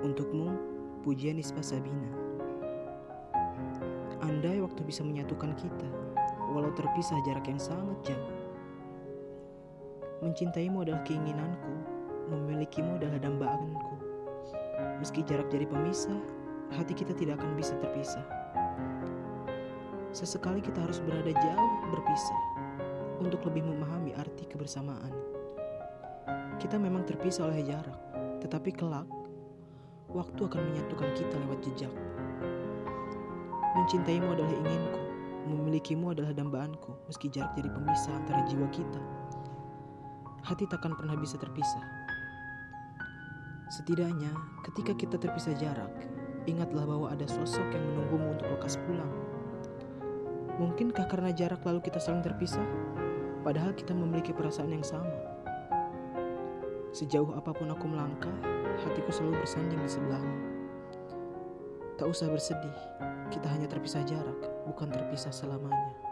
Untukmu, pujian Nisbah Sabina. Andai waktu bisa menyatukan kita, walau terpisah jarak yang sangat jauh. Mencintaimu adalah keinginanku, memilikimu adalah dambaanku. Meski jarak jadi pemisah, hati kita tidak akan bisa terpisah. Sesekali kita harus berada jauh berpisah untuk lebih memahami arti kebersamaan. Kita memang terpisah oleh jarak, tetapi kelak waktu akan menyatukan kita lewat jejak. Mencintaimu adalah inginku, memilikimu adalah dambaanku, meski jarak jadi pemisah antara jiwa kita. Hati takkan pernah bisa terpisah. Setidaknya, ketika kita terpisah jarak, ingatlah bahwa ada sosok yang menunggumu untuk lekas pulang. Mungkinkah karena jarak lalu kita saling terpisah, padahal kita memiliki perasaan yang sama? Sejauh apa pun aku melangkah, hatiku selalu bersanding di sebelahmu. Tak usah bersedih, kita hanya terpisah jarak, bukan terpisah selamanya.